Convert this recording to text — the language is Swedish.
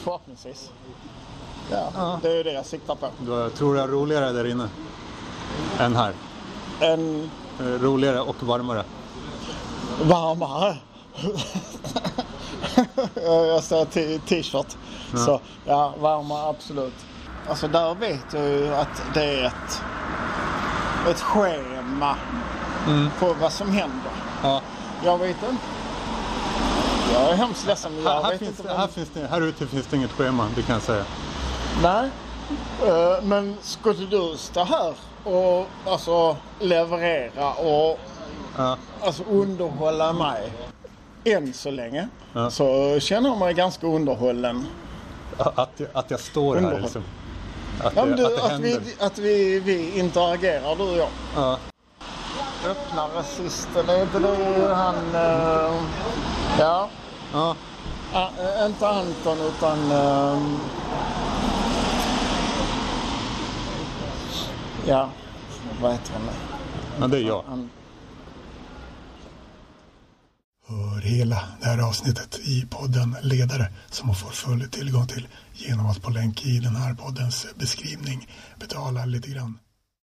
förhoppningsvis. Ja, ja, det är ju det jag siktar på. Du tror du är roligare där inne? Än här? En... Eh, roligare och varmare? Varmare? jag i t-shirt. Ja. Så ja, varmare absolut. Alltså där vet jag ju att det är ett, ett schema mm. på vad som händer. Ja. Jag vet inte. Jag är hemskt ledsen. Men här, här, finns, här, finns det, här ute finns det inget schema, det kan jag säga. Nej, uh, men skulle du stå här och alltså leverera och ja. alltså underhålla mig än så länge ja. så känner jag mig ganska underhållen. Att, jag, att jag står här liksom? Att, ja, det, du, att, att, vi, att vi, vi interagerar du och jag. Ja. Öppna rasisten, är inte det han... Uh, ja. Ja. Uh, inte Anton utan... Uh, ja, vad heter han? Ja, det är jag. Han, Hör hela det här avsnittet i podden Ledare som man får full tillgång till genom att på länk i den här poddens beskrivning betala lite grann